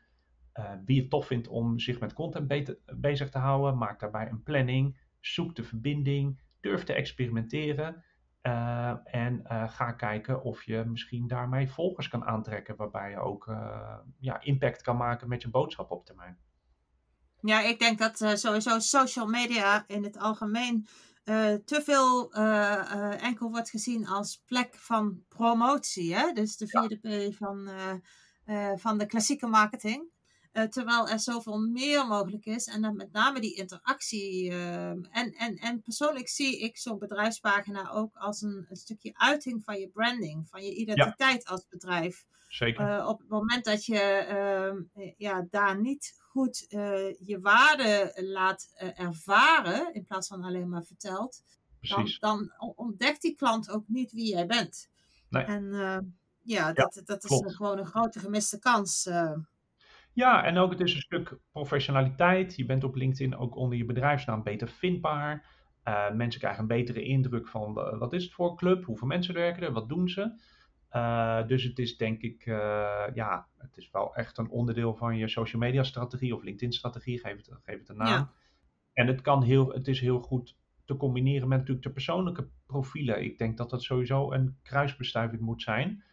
uh, wie het tof vindt om zich met content bezig te houden. Maak daarbij een planning. Zoek de verbinding. Durf te experimenteren. Uh, en ga kijken of je misschien daarmee volgers kan aantrekken. Waarbij je ook ja, impact kan maken met je boodschap op termijn.
Ja, ik denk dat sowieso social media in het algemeen uh, te veel uh, enkel wordt gezien als plek van promotie. Hè? Dus de vierde P van, van de klassieke marketing. terwijl er zoveel meer mogelijk is. En dan met name die interactie. en, en, en persoonlijk zie ik zo'n bedrijfspagina ook als een, een, stukje uiting van je branding. Van je identiteit als bedrijf.
Zeker.
op het moment dat je ja, daar niet goed uh, je waarde laat uh, ervaren, in plaats van alleen maar vertelt, dan, dan, ontdekt die klant ook niet wie jij bent. Nee. En uh, ja, dat, ja, dat is gewoon een grote gemiste kans.
Ja, en ook het is een stuk professionaliteit. Je bent op LinkedIn ook onder je bedrijfsnaam beter vindbaar. mensen krijgen een betere indruk van wat is het voor club, hoeveel mensen werken er, wat doen ze. Uh, dus het is denk ik, uh, ja, het is wel echt een onderdeel van je social media strategie of LinkedIn strategie, geef het, geef het een naam. Ja. En het, kan heel, het is heel goed te combineren met natuurlijk de persoonlijke profielen. Ik denk dat dat sowieso een kruisbestuiving moet zijn.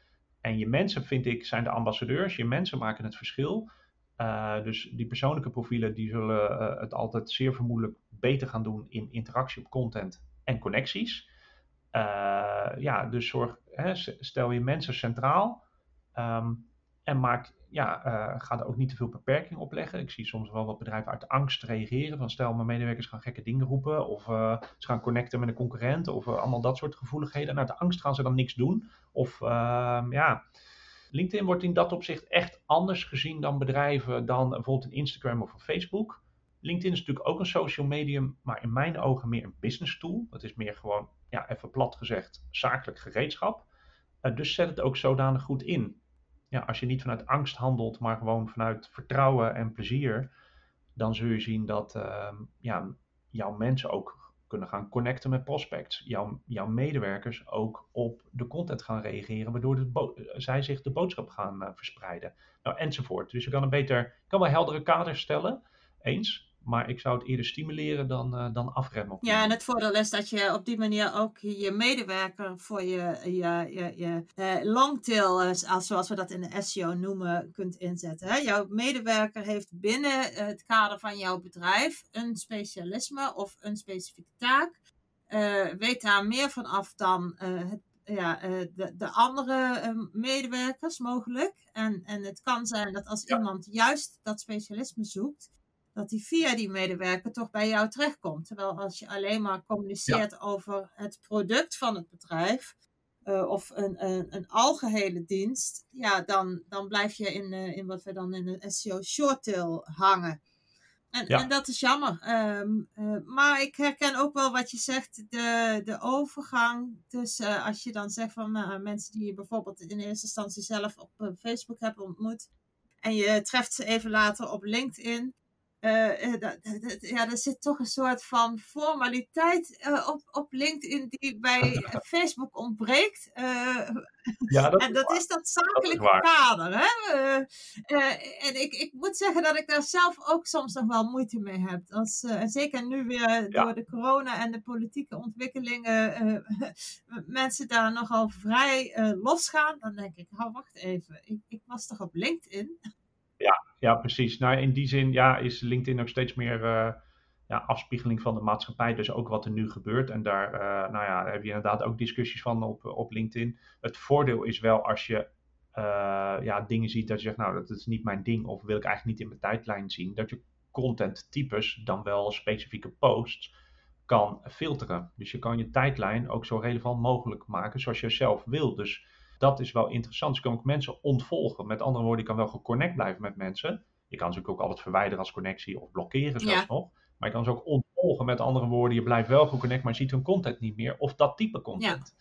En je mensen, vind ik, zijn de ambassadeurs. Je mensen maken het verschil. Uh, dus die persoonlijke profielen die zullen het altijd zeer vermoedelijk beter gaan doen in interactie op content en connecties. Ja, dus zorg, hè, stel je mensen centraal um, en maak, ja, uh, ga er ook niet te veel beperking op leggen. Ik zie soms wel wat bedrijven uit angst reageren. Van stel, mijn medewerkers gaan gekke dingen roepen of uh, ze gaan connecten met een concurrent of allemaal dat soort gevoeligheden. En uit de angst gaan ze dan niks doen. Of ehm, ja, LinkedIn wordt in dat opzicht echt anders gezien dan bedrijven dan bijvoorbeeld een Instagram of een Facebook. LinkedIn is natuurlijk ook een social medium, maar in mijn ogen meer een business tool. Het is meer gewoon ja, even plat gezegd, zakelijk gereedschap. Uh, dus zet het ook zodanig goed in. Ja, als je niet vanuit angst handelt, maar gewoon vanuit vertrouwen en plezier, dan zul je zien dat uh, ja, jouw mensen ook kunnen gaan connecten met prospects. Jouw, jouw medewerkers ook op de content gaan reageren, waardoor zij zich de boodschap gaan uh, verspreiden. Nou, enzovoort. Dus je kan een beter, kan wel heldere kaders stellen, eens. Maar ik zou het eerder stimuleren dan, uh, dan afremmen.
Ja, en het voordeel is dat je op die manier ook je medewerker voor je, je, je, je uh, longtail, uh, zoals we dat in de SEO noemen, kunt inzetten. Hè? Jouw medewerker heeft binnen het kader van jouw bedrijf een specialisme of een specifieke taak. weet daar meer van af dan het ja, de, de andere medewerkers mogelijk. En, en het kan zijn dat als ja. iemand juist dat specialisme zoekt, dat die via die medewerker toch bij jou terechtkomt. Terwijl als je alleen maar communiceert over het product van het bedrijf uh, of een, een, een algehele dienst, ja, dan, dan blijf je in, uh, in wat we dan in een SEO shorttail hangen. En, ja. en dat is jammer. Um, uh, maar ik herken ook wel wat je zegt, de, de overgang tussen als je dan zegt van mensen die je bijvoorbeeld in eerste instantie zelf op Facebook hebt ontmoet en je treft ze even later op LinkedIn uh, dat, dat, ja, er zit toch een soort van formaliteit uh, op, op LinkedIn die bij Facebook ontbreekt. Uh, ja, dat en dat is, is dat zakelijke kader. Hè? en ik, ik moet zeggen dat ik daar zelf ook soms nog wel moeite mee heb. Als, en zeker nu weer ja. door de corona en de politieke ontwikkelingen mensen daar nogal vrij losgaan. Dan denk ik, hou wacht even, ik, ik was toch op LinkedIn?
Ja, ja, precies. Nou, in die zin ja, is LinkedIn ook steeds meer uh, ja, afspiegeling van de maatschappij. Dus ook wat er nu gebeurt. En daar uh, nou ja, heb je inderdaad ook discussies van op, op LinkedIn. Het voordeel is wel als je uh, ja, dingen ziet dat je zegt, nou, dat is niet mijn ding. Of wil ik eigenlijk niet in mijn tijdlijn zien. Dat je content types, dan wel specifieke posts, kan filteren. Dus je kan je tijdlijn ook zo relevant mogelijk maken zoals je zelf wil. Dus dat is wel interessant. Dus je kan ook mensen ontvolgen. Met andere woorden, je kan wel geconnect blijven met mensen. Je kan ze ook altijd verwijderen als connectie of blokkeren zelfs ja. nog. Maar je kan ze ook ontvolgen. Met andere woorden, je blijft wel geconnect, maar je ziet hun content niet meer. Of dat type content.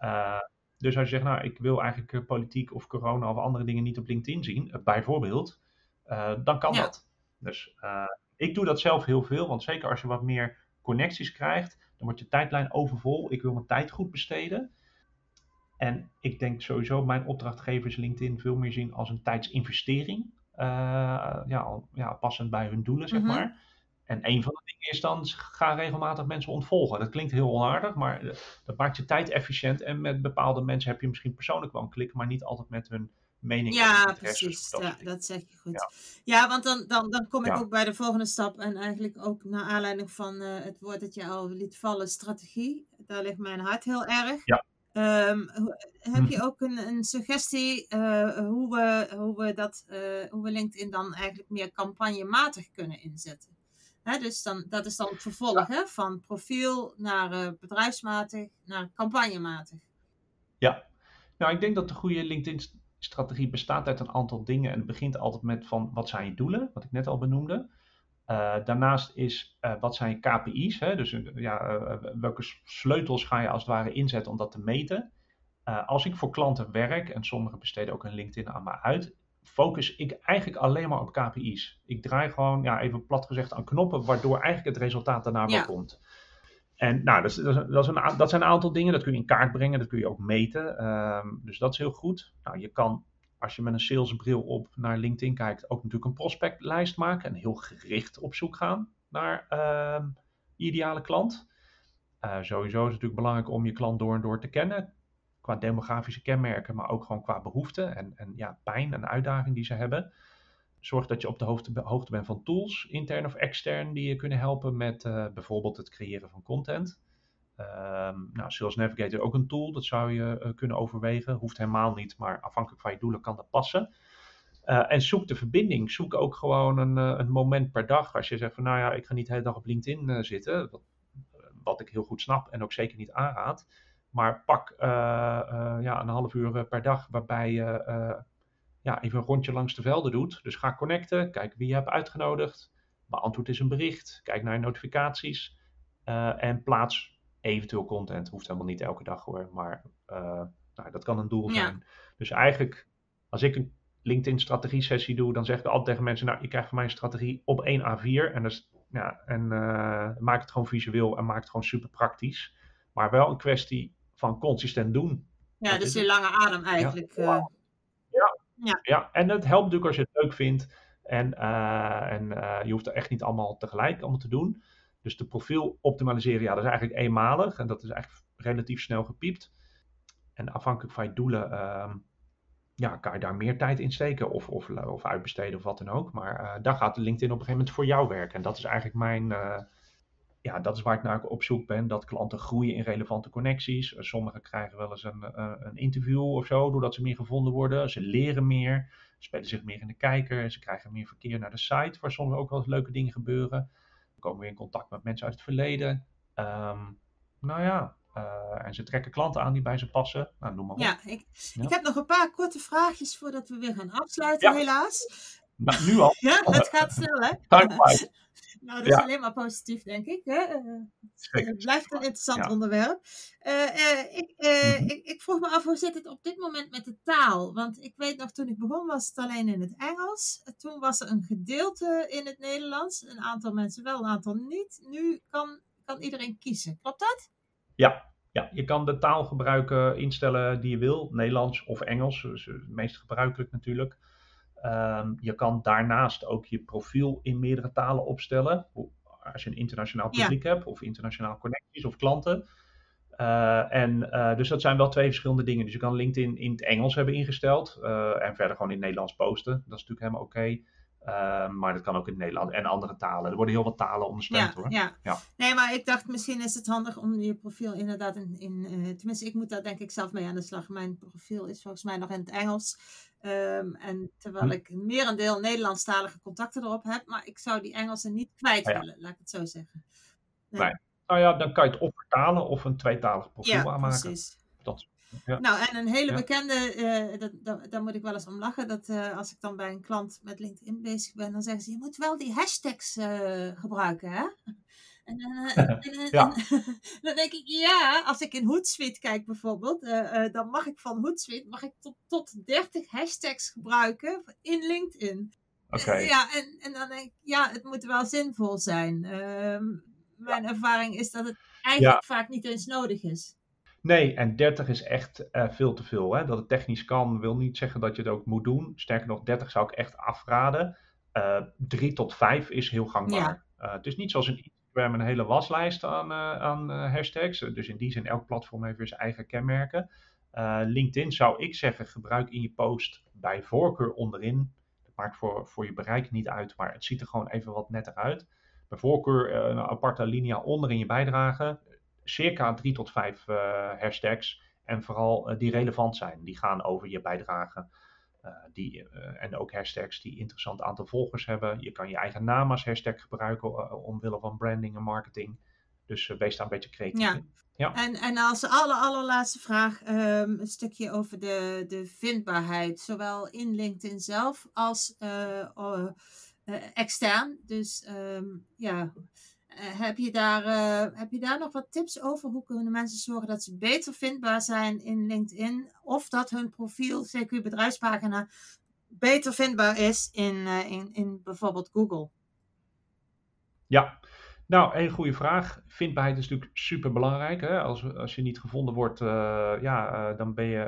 Ja. Uh, Dus als je zegt, nou, ik wil eigenlijk eh, politiek of corona of andere dingen niet op LinkedIn zien, eh, bijvoorbeeld, uh, dan kan
Ja.
dat. Dus eh, ik doe dat zelf heel veel, want zeker als je wat meer connecties krijgt, dan wordt je tijdlijn overvol. Ik wil mijn tijd goed besteden. En ik denk sowieso mijn opdrachtgevers LinkedIn veel meer zien als een tijdsinvestering. Eh, ja, ja, passend bij hun doelen, zeg
Mhm.
maar. En een van de dingen is dan, ga regelmatig mensen ontvolgen. Dat klinkt heel onaardig, maar eh, dat maakt je tijd efficiënt. En met bepaalde mensen heb je misschien persoonlijk wel een klik, maar niet altijd met hun mening. en
Ja, precies.
dat
Ja, dat zeg je goed.
Ja.
Ja, want dan, dan, dan kom ik
Ja.
ook bij de volgende stap. En eigenlijk ook naar aanleiding van eh, het woord dat je al liet vallen, strategie. Daar ligt mijn hart heel erg.
Ja.
Ehm, heb
Mhm.
je ook een, een suggestie eh, hoe, we, hoe, we dat, eh, hoe we LinkedIn dan eigenlijk meer campagnematig kunnen inzetten? Hè, dus dan, dat is dan het vervolg hè, van profiel naar eh, bedrijfsmatig naar campagnematig.
Ja, nou ik denk dat de goede LinkedIn-strategie bestaat uit een aantal dingen. En het begint altijd met van wat zijn je doelen, wat ik net al benoemde. Eh, daarnaast is eh, wat zijn KPI's, hè? dus eh, ja, welke sleutels ga je als het ware inzetten om dat te meten. Als ik voor klanten werk, en sommigen besteden ook een LinkedIn aan mij uit, focus ik eigenlijk alleen maar op KPI's. Ik draai gewoon, ja, even plat gezegd, aan knoppen, waardoor eigenlijk het resultaat daarna wel
Ja.
komt. En nou, dat, is, dat, is, dat, is een, a- dat zijn een aantal dingen, dat kun je in kaart brengen, dat kun je ook meten. Ehm, dus dat is heel goed. Nou, je kan, als je met een salesbril op naar LinkedIn kijkt, ook natuurlijk een prospectlijst maken en heel gericht op zoek gaan naar ehm, ideale klant. Eh, sowieso is het natuurlijk belangrijk om je klant door en door te kennen, qua demografische kenmerken, maar ook gewoon qua behoeften en, en ja, pijn en uitdaging die ze hebben. Zorg dat je op de hoogte, hoogte bent van tools, intern of extern, die je kunnen helpen met eh, bijvoorbeeld het creëren van content. Ehm, nou, Sales Navigator ook een tool, dat zou je eh, kunnen overwegen. Hoeft helemaal niet, maar afhankelijk van je doelen kan dat passen. Eh, en zoek de verbinding. Zoek ook gewoon een, eh, een moment per dag. Als je zegt van nou ja, ik ga niet de hele dag op LinkedIn zitten. Wat, wat ik heel goed snap en ook zeker niet aanraad. Maar pak ja, een half uur per dag waarbij je ja, even een rondje langs de velden doet. Dus ga connecten, kijk wie je hebt uitgenodigd. Beantwoord eens een bericht. Kijk naar je notificaties. en plaats eventueel content. Hoeft helemaal niet elke dag hoor. Maar eh, nou, dat kan een doel
Ja.
zijn. Dus eigenlijk, als ik een LinkedIn strategie sessie doe, dan zeg ik altijd tegen mensen, nou, je krijgt van mij een strategie op 1 A4 en, dat is, ja, en eh, maak het gewoon visueel en maak het gewoon super praktisch. Maar wel een kwestie van consistent doen.
Ja,
Dat
dus die
het.
lange adem eigenlijk. eh.
Ja, en het helpt natuurlijk als je het leuk vindt. En, eh, en eh, je hoeft er echt niet allemaal tegelijk allemaal te doen. Dus de profiel optimaliseren, ja, dat is eigenlijk eenmalig. En dat is eigenlijk relatief snel gepiept. En afhankelijk van je doelen, ehm, ja, kan je daar meer tijd in steken. Of, of, of uitbesteden of wat dan ook. Maar eh, daar gaat LinkedIn op een gegeven moment voor jou werken. En dat is eigenlijk mijn... eh, ja, dat is waar ik naar op zoek ben. Dat klanten groeien in relevante connecties. Eh, Sommigen krijgen wel eens een, een interview of zo, doordat ze meer gevonden worden. Ze leren meer, spelen zich meer in de kijker. Ze krijgen meer verkeer naar de site, waar soms ook wel eens leuke dingen gebeuren. We komen weer in contact met mensen uit het verleden. Ehm, nou ja, eh, en ze trekken klanten aan die bij ze passen. Nou, noem maar op.
Ja, ik,
Ja.
ik heb nog een paar korte vraagjes voordat we weer gaan afsluiten,
Ja.
helaas.
Nou, nu al.
Ja, het gaat snel, hè?
Time.
Nou, dat is
Ja.
alleen maar positief, denk ik. Hè? Eh, het blijft een interessant
Ja.
onderwerp. Eh, eh, ik,
Mhm.
ik, ik vroeg me af, hoe zit het op dit moment met de taal? Want ik weet nog, toen ik begon was het alleen in het Engels. Toen was er een gedeelte in het Nederlands. Een aantal mensen wel, een aantal niet. Nu kan, kan iedereen kiezen. Klopt dat?
Ja, ja, je kan de taal gebruiken, instellen die je wil. Nederlands of Engels, dus het meest gebruikelijk natuurlijk. Ehm, je kan daarnaast ook je profiel in meerdere talen opstellen. Als je een internationaal
Ja.
publiek hebt, of internationaal connecties of klanten. Eh, en, eh, dus dat zijn wel twee verschillende dingen. Dus je kan LinkedIn in het Engels hebben ingesteld eh, en verder gewoon in het Nederlands posten. Dat is natuurlijk helemaal oké. Eh, maar dat kan ook in het Nederlands en andere talen. Er worden heel wat talen ondersteund
Ja,
hoor.
ja.
Ja.
Nee, maar ik dacht misschien is het handig om je profiel inderdaad in... in tenminste, ik moet daar denk ik zelf mee aan de slag. Mijn profiel is volgens mij nog in het Engels. Ehm, en terwijl
Hm.
ik merendeel Nederlandstalige contacten erop heb. Maar ik zou die Engelse niet kwijt
ja.
willen, laat ik het zo zeggen.
Nee. Nou ja, dan kan je het of vertalen of een tweetalig profiel
Ja,
aanmaken.
precies.
Dat, ja.
Nou, en een hele bekende, eh, dat, dat, daar moet ik wel eens om lachen, dat eh, als ik dan bij een klant met LinkedIn bezig ben, dan zeggen ze, je moet wel die hashtags eh, gebruiken, hè? En, dan, ja. dan denk ik, ja, als ik in Hootsuite kijk bijvoorbeeld, dan mag ik van Hootsuite mag ik tot, tot 30 hashtags gebruiken in LinkedIn.
Oké.
Ja, en, en dan denk ik, ja, het moet wel zinvol zijn. Ehm, mijn ervaring is dat het eigenlijk vaak niet eens nodig is.
Nee, en 30 is echt uh, veel te veel. Hè? Dat het technisch kan, wil niet zeggen dat je het ook moet doen. Sterker nog, 30 zou ik echt afraden. Uh, eh, 3 tot 5 is heel gangbaar. Ja. Uh, het is niet zoals een Instagram een hele waslijst aan, aan hashtags. Dus in die zin, elk platform heeft weer zijn eigen kenmerken. LinkedIn zou ik zeggen, gebruik in je post bij voorkeur onderin. Dat maakt voor, voor je bereik niet uit, maar het ziet er gewoon even wat netter uit. Bij voorkeur een aparte linia onder in je bijdrage circa drie tot vijf eh, hashtags. En vooral eh, die relevant zijn. Die gaan over je bijdrage. Uh, die, en ook hashtags die interessant aantal volgers hebben. Je kan je eigen naam als hashtag gebruiken omwille van branding en marketing. Dus wees daar een beetje creatief
ja. Ja. En, en als aller, allerlaatste vraag, um, een stukje over de, de vindbaarheid, zowel in LinkedIn zelf als extern. Dus um, ja, eh, heb, je daar, uh, heb je daar nog wat tips over? Hoe kunnen mensen zorgen dat ze beter vindbaar zijn in LinkedIn? Of dat hun profiel, CQ bedrijfspagina, beter vindbaar is in, uh, in, in bijvoorbeeld Google?
Ja, nou, een goede vraag. Vindbaarheid is natuurlijk super belangrijk. Als, als je niet gevonden wordt, ja, dan ben je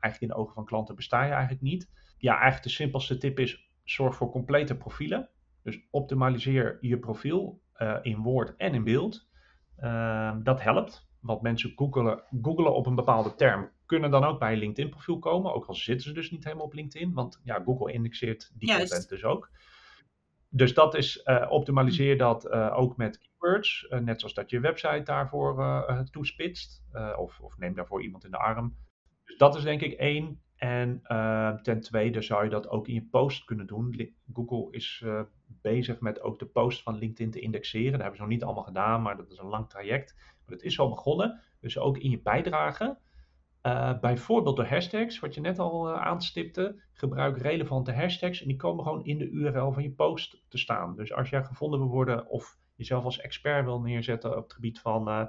eigenlijk in de ogen van klanten besta je eigenlijk niet. Ja, eigenlijk de simpelste tip is: zorg voor complete profielen. Dus optimaliseer je profiel uh, in woord en in beeld. Uh, dat helpt, want mensen googelen, googelen op een bepaalde term. Kunnen dan ook bij een LinkedIn profiel komen, ook al zitten ze dus niet helemaal op LinkedIn. Want ja, Google indexeert die Juist. content dus ook. Dus dat is, uh, optimaliseer dat uh, ook met keywords. Net zoals dat je website daarvoor toespitst. of, of neem daarvoor iemand in de arm. Dus dat is denk ik één. En uh, ten tweede zou je dat ook in je post kunnen doen. Google is uh, bezig met ook de post van LinkedIn te indexeren. Dat hebben ze nog niet allemaal gedaan, maar dat is een lang traject. Maar het is al begonnen. Dus ook in je bijdrage. Uh, bijvoorbeeld door hashtags, wat je net al aanstipte. Gebruik relevante hashtags en die komen gewoon in de URL van je post te staan. Dus als jij gevonden wil worden of jezelf als expert wil neerzetten op het gebied van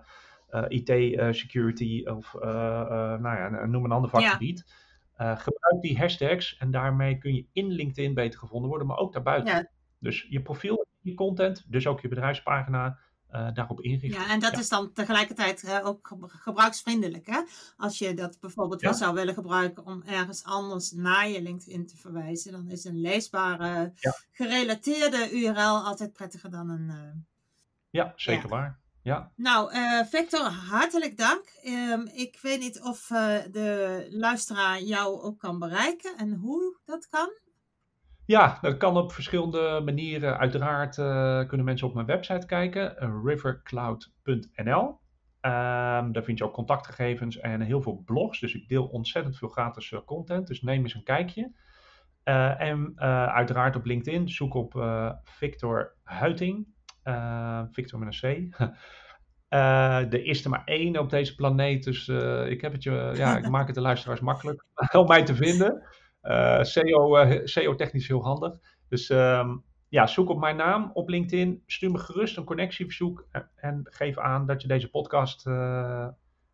IT-security of nou ja, noem een ander vakgebied. Uh, gebruik die hashtags en daarmee kun je in LinkedIn beter gevonden worden, maar ook daarbuiten. Ja. Dus je profiel, je content, dus ook je bedrijfspagina, uh, daarop inrichten.
Ja, en dat is dan tegelijkertijd uh, ook gebruiksvriendelijk. Hè? Als je dat bijvoorbeeld wel zou willen gebruiken om ergens anders naar je LinkedIn te verwijzen, dan is een leesbare, gerelateerde URL altijd prettiger dan een.
ja, zeker waar. Ja.
Nou, uh, Victor, hartelijk dank. Um, ik weet niet of uh, de luisteraar jou ook kan bereiken en hoe dat kan.
Ja, dat kan op verschillende manieren. Uiteraard uh, kunnen mensen op mijn website kijken, rivercloud.nl. Um, ehm, daar vind je ook contactgegevens en heel veel blogs. Dus ik deel ontzettend veel gratis content. Dus neem eens een kijkje. en uiteraard op LinkedIn zoek op Victor Huiting. Uh, Victor met een C. Uh, er is er maar één op deze planeet, dus uh, ik, heb het je, ja, ik maak het de luisteraars makkelijk om mij te vinden. SEO, SEO-technisch heel handig. Dus um, ja, zoek op mijn naam op LinkedIn. Stuur me gerust een connectieverzoek en, en geef aan dat je deze podcast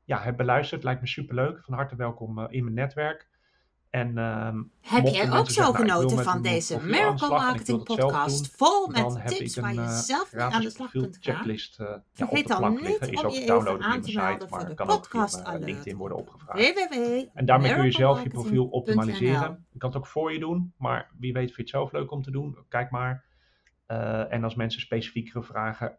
ja, hebt beluisterd. Lijkt me superleuk. Van harte welkom in mijn netwerk. En, uh,
heb jij ook zo nou, genoten van deze Miracle Marketing Podcast? Vol met tips waar je uh, zelf mee aan de slag kunt gaan? Checklist, uh, Vergeet ja, dan niet om je even aan te melden voor de podcast
via, uh, LinkedIn worden opgevraagd. En daarmee kun je zelf je profiel optimaliseren. Je kan het ook voor je doen, maar wie weet vind je het zelf leuk om te doen. Kijk maar. Uh, en als mensen specifiekere vragen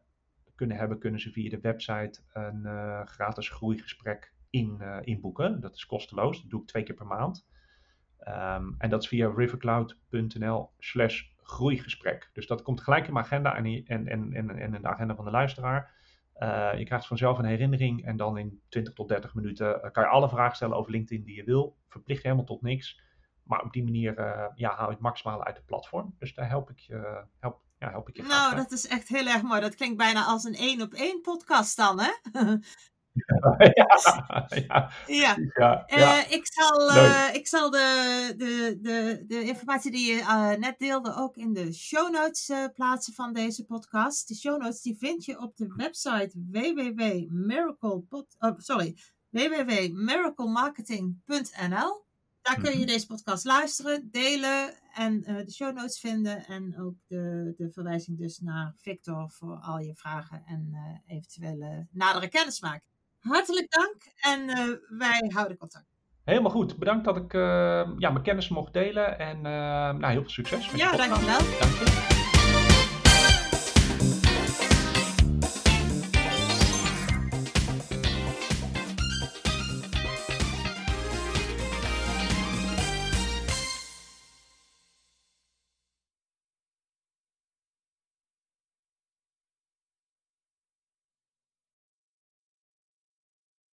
kunnen hebben, kunnen ze via de website een gratis groeigesprek in, inboeken. Dat is kosteloos. Dat doe ik twee keer per maand. Um, en dat is via rivercloud.nl slash groeigesprek. Dus dat komt gelijk in mijn agenda en, en, en, en, en in de agenda van de luisteraar. Uh, je krijgt vanzelf een herinnering en dan in 20 tot 30 minuten uh, kan je alle vragen stellen over LinkedIn die je wil. Verplicht je helemaal tot niks. Maar op die manier uh, ja, haal je het maximale uit de platform. Dus daar help ik je, help, ja, help ik je
Nou, dat is echt heel erg mooi. Dat klinkt bijna als een één op één podcast dan, hè?
ja, ja,
Ja.
ja,
Eh, ik zal, eh, ik zal de, de, de, de informatie die je eh, net deelde ook in de show notes plaatsen van deze podcast. De show notes die vind je op de website www.miraclepod, oh, sorry, www.miraclemarketing.nl. Daar kun je
Mhm.
deze podcast luisteren, delen en de show notes vinden. En ook de, de verwijzing dus naar Victor voor al je vragen en eventuele nadere kennismaking. Hartelijk dank en eh, wij houden contact.
Helemaal goed. Bedankt dat ik eh, ja, mijn kennis mocht delen. En eh, nou, heel veel succes met
Ja, dankjewel.
Dank je.